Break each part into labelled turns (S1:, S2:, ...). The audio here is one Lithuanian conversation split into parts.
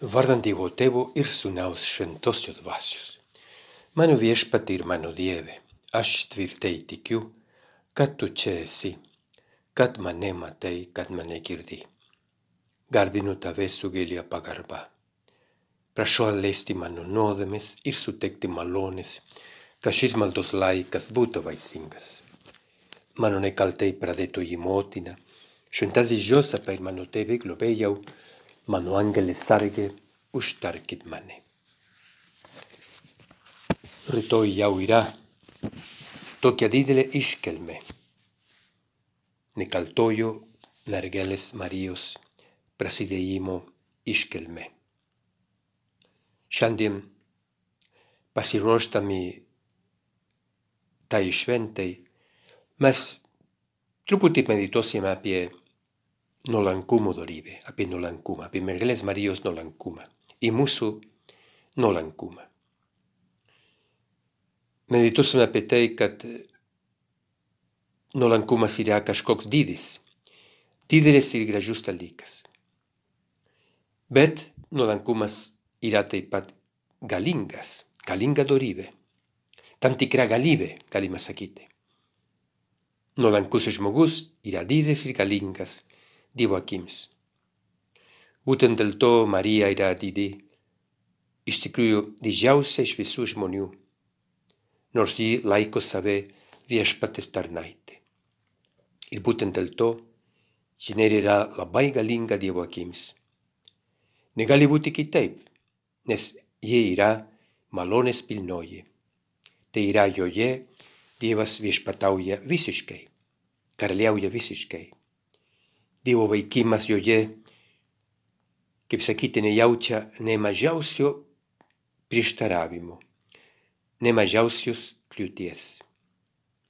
S1: Vardant Dievo tėvo ir sūnaus šventosio dvasios. Mano viešpati ir mano Dieve, aš tvirtai tikiu, kad tu čia esi, kad mane matai, kad mane girdi. Garbinu tave su gilia pagarba. Prašau atleisti mano nuodėmes ir suteikti malones, kad šis maldos laikas būtų vaisingas. Mano nekaltai pradėtoji motina, šventasis Josapa ir mano tėvai globėjau, mano angelis sargė, užtarkit mane. Rytoj jau yra tokia didelė iškelme. Nekaltojo mergelės Marijos prasidėjimo iškelme. Šiandien pasiruoštami tai šventai mes truputį medituosime apie nuolankumo dorybė, apie nuolankumą, apie mergelės Marijos nuolankumą į mūsų nuolankumą. Medituosime apie tai, kad nuolankumas yra kažkoks didis, didelis ir gražus dalykas. Bet nuolankumas yra taip pat galingas, galinga dorybė, tam tikra galybė, galima sakyti. Nuolankus žmogus yra didelis ir galingas, Dievo akims. Būtent dėl to Marija yra didį, iš tikrųjų didžiausia iš visų žmonių, nors ji laiko save viešpatės tarnaitė. Ir būtent dėl to jinai yra labai galinga Dievo akims. Negali būti kitaip, nes ji yra malonės pilnoji. Tai yra joje Dievas viešpatauja visiškai, karaliauja visiškai. Dievo veikimas joje, kaip sakyti, nejaučia ne mažiausio prieštaravimo, ne mažiausios kliūties.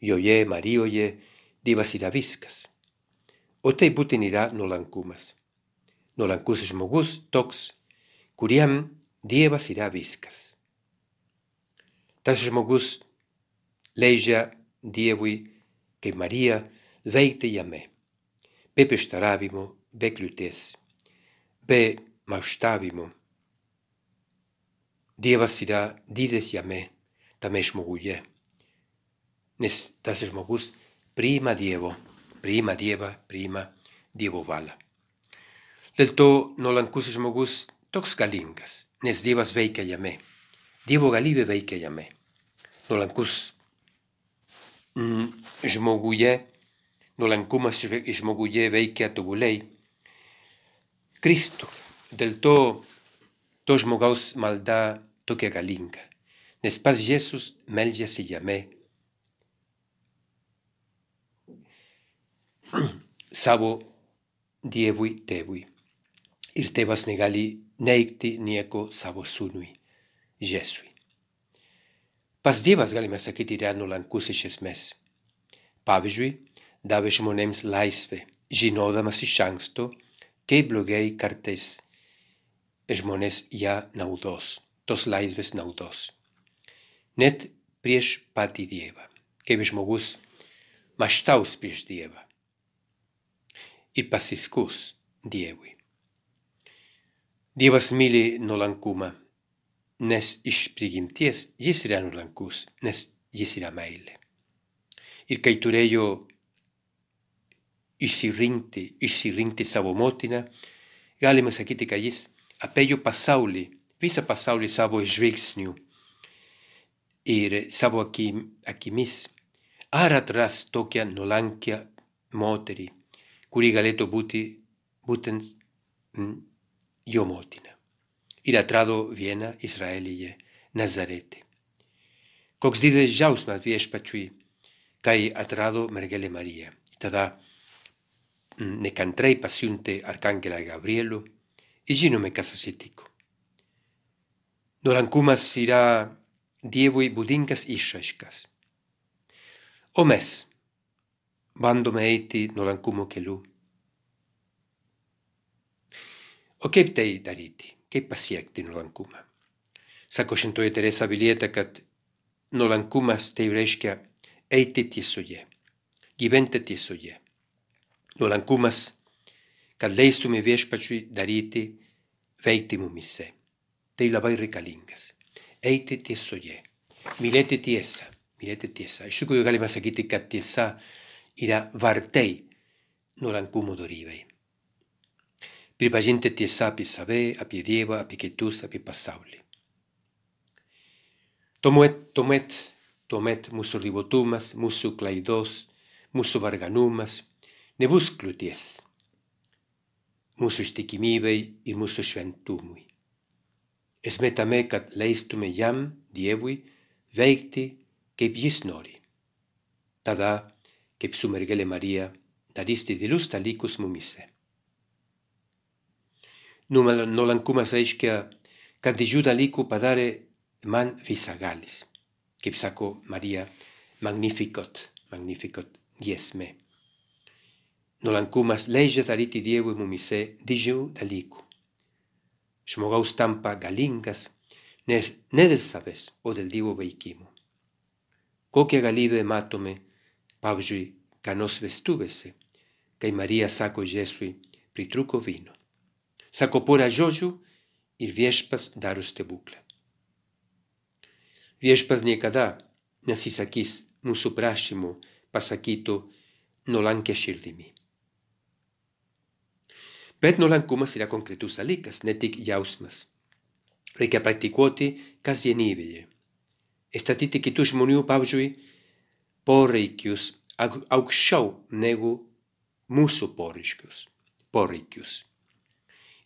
S1: Joje, Marijoje, Dievas yra viskas. O tai būtent yra nuolankumas. Nuolankus žmogus toks, kuriam Dievas yra viskas. Tas žmogus leidžia Dievui, kaip Marija, veikti jame be prieštaravimų, be kliūties, be mąštavimų. Dievas yra didis jame, tame žmoguje, nes tas žmogus priima Dievo, priima Dievą, priima Dievo valią. Dėl to nuolankus žmogus toks galingas, nes Dievas veikia jame, Dievo galybė veikia jame. Nuolankus mm, žmoguje nuolankumas žmoguje veikia tobuliai. Kristų. Dėl to to žmogaus malda tokia galinga. Nes pats Jėzus meldžiasi jame savo Dievui tėvui. Ir tėvas negali neigti nieko savo sūnui, Jėzui. Pas Dievas, galime sakyti, yra nuolankus iš esmės. Pavyzdžiui, davė žmonėms laisvę, žinodamas iš anksto, kaip blogai kartais žmonės ją naudos, tos laisvės naudos. Net prieš patį Dievą, kaip žmogus maštaus prieš Dievą ir pasiskus Dievui. Dievas myli nuolankumą, nes iš prigimties jis yra nuolankus, nes jis yra meilė. Ir kai turėjo išsirinkti, išsirinkti savo motiną, galima sakyti, kad jis apėjo pasaulį, visą pasaulį savo žvilgsniu ir savo akim, akimis. Ar atras tokią nuolankę moterį, kuri galėtų būti būtent mm, jo motina. Ir atrado vieną Izraelyje, Nazarete. Koks didelis džiaugsmas viešpačiui, kai atrado mergelė Marija. Tada nekantrai pasiunte Arcangela Gabrielu i žinome kas atsitiko. Nuolankumas yra Dievui būdingas išraiškas. O mes bandome eiti nuolankumo keliu. O kaip tai daryti? Kaip pasiekti nuolankumą? Sako šintoji Teresa Vilieta, kad nuolankumas tai reiškia eiti tiesoje, gyventi tiesoje nuolankumas, kad leistume viešpačiui daryti veikti mumise. Tai labai reikalingas. Eiti tiesoje. Mylėti tiesą. Mylėti tiesą. Iš tikrųjų galima sakyti, kad tiesa yra vartai nuolankumo dorybei. Pripažinti tiesą apie save, apie Dievą, apie kitus, apie pasaulį. Tuomet, tuomet, tuomet mūsų ribotumas, mūsų klaidos, mūsų varganumas nebus kliūties mūsų ištikimybei ir mūsų šventumui. Esmė tame, kad leistume jam, Dievui, veikti, kaip jis nori. Tada, kaip su mergelė Marija, darys didelius dalykus mumise. Nuolankumas reiškia, kad didžių dalykų padarė man visagalis. Kaip sako Marija, magnificot, magnificot giesmė. Nuolankumas leidžia daryti Dievui mumise didžių dalykų. Žmogaus tampa galingas nes ne dėl savęs, o dėl Dievo veikimo. Kokią galybę matome, pavyzdžiui, kanos vestuvėse, kai Marija sako Jėzui, pritruko vyno. Sako porą žodžių ir viešpas daro stebuklą. Viešpas niekada nesisakys mūsų prašymų pasakytų nuolankę širdimi. Bet nuolankumas yra konkretus dalykas, ne tik jausmas. Reikia praktikuoti kasdienybėje. Statyti kitų žmonių, pavyzdžiui, poreikius aukščiau negu mūsų poreikius. poreikius.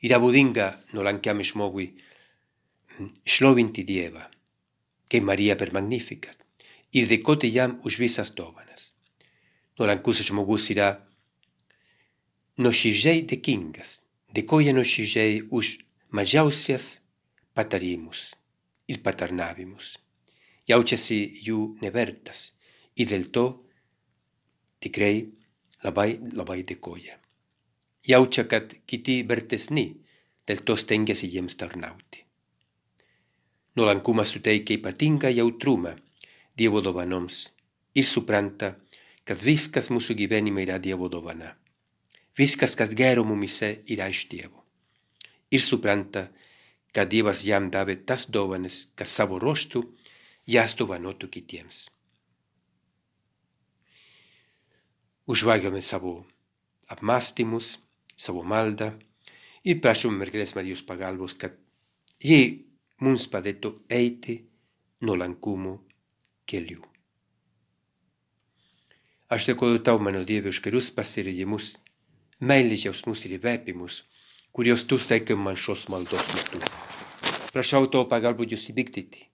S1: Yra būdinga nuolankiam žmogui šlovinti Dievą, kaip Marija per Magnificat, ir dėkoti jam už visas dovanas. Nuolankus žmogus yra nuoširdžiai dėkingas, dėkoja nuoširdžiai už mažiausias patarimus ir patarnavimus. Jaučiasi jų nevertas ir dėl to tikrai labai, labai dėkoja. Jaučia, kad kiti vertesni, dėl to stengiasi jiems tarnauti. Nuolankumas suteikia ypatingą jautrumą Dievo dovanoms ir supranta, kad viskas mūsų gyvenime yra Dievo dovana. Viskas, kas gero mumise yra iš Dievo. Ir supranta, kad Dievas jam davė tas dovanas, kad savo ruoštų jas dovanotų kitiems. Užvagiame savo apmąstymus, savo maldą ir prašom mergelės Marijos pagalbos, kad ji mums padėtų eiti nuolankumo keliu. Aš dėkoju tau, mano Dieve, už gerus pasirijimus meilės jausmus ir įverpimus, kuriuos tu teikia man šios maldos metu. Prašau to pagalbų jūs įvykdyti.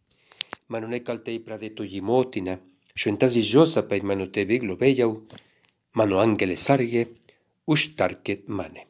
S1: Mano nekaltai pradėtoji motina, šventasis Jozapai, mano tėvai globėjau, mano angelė sargė, užtarkit mane.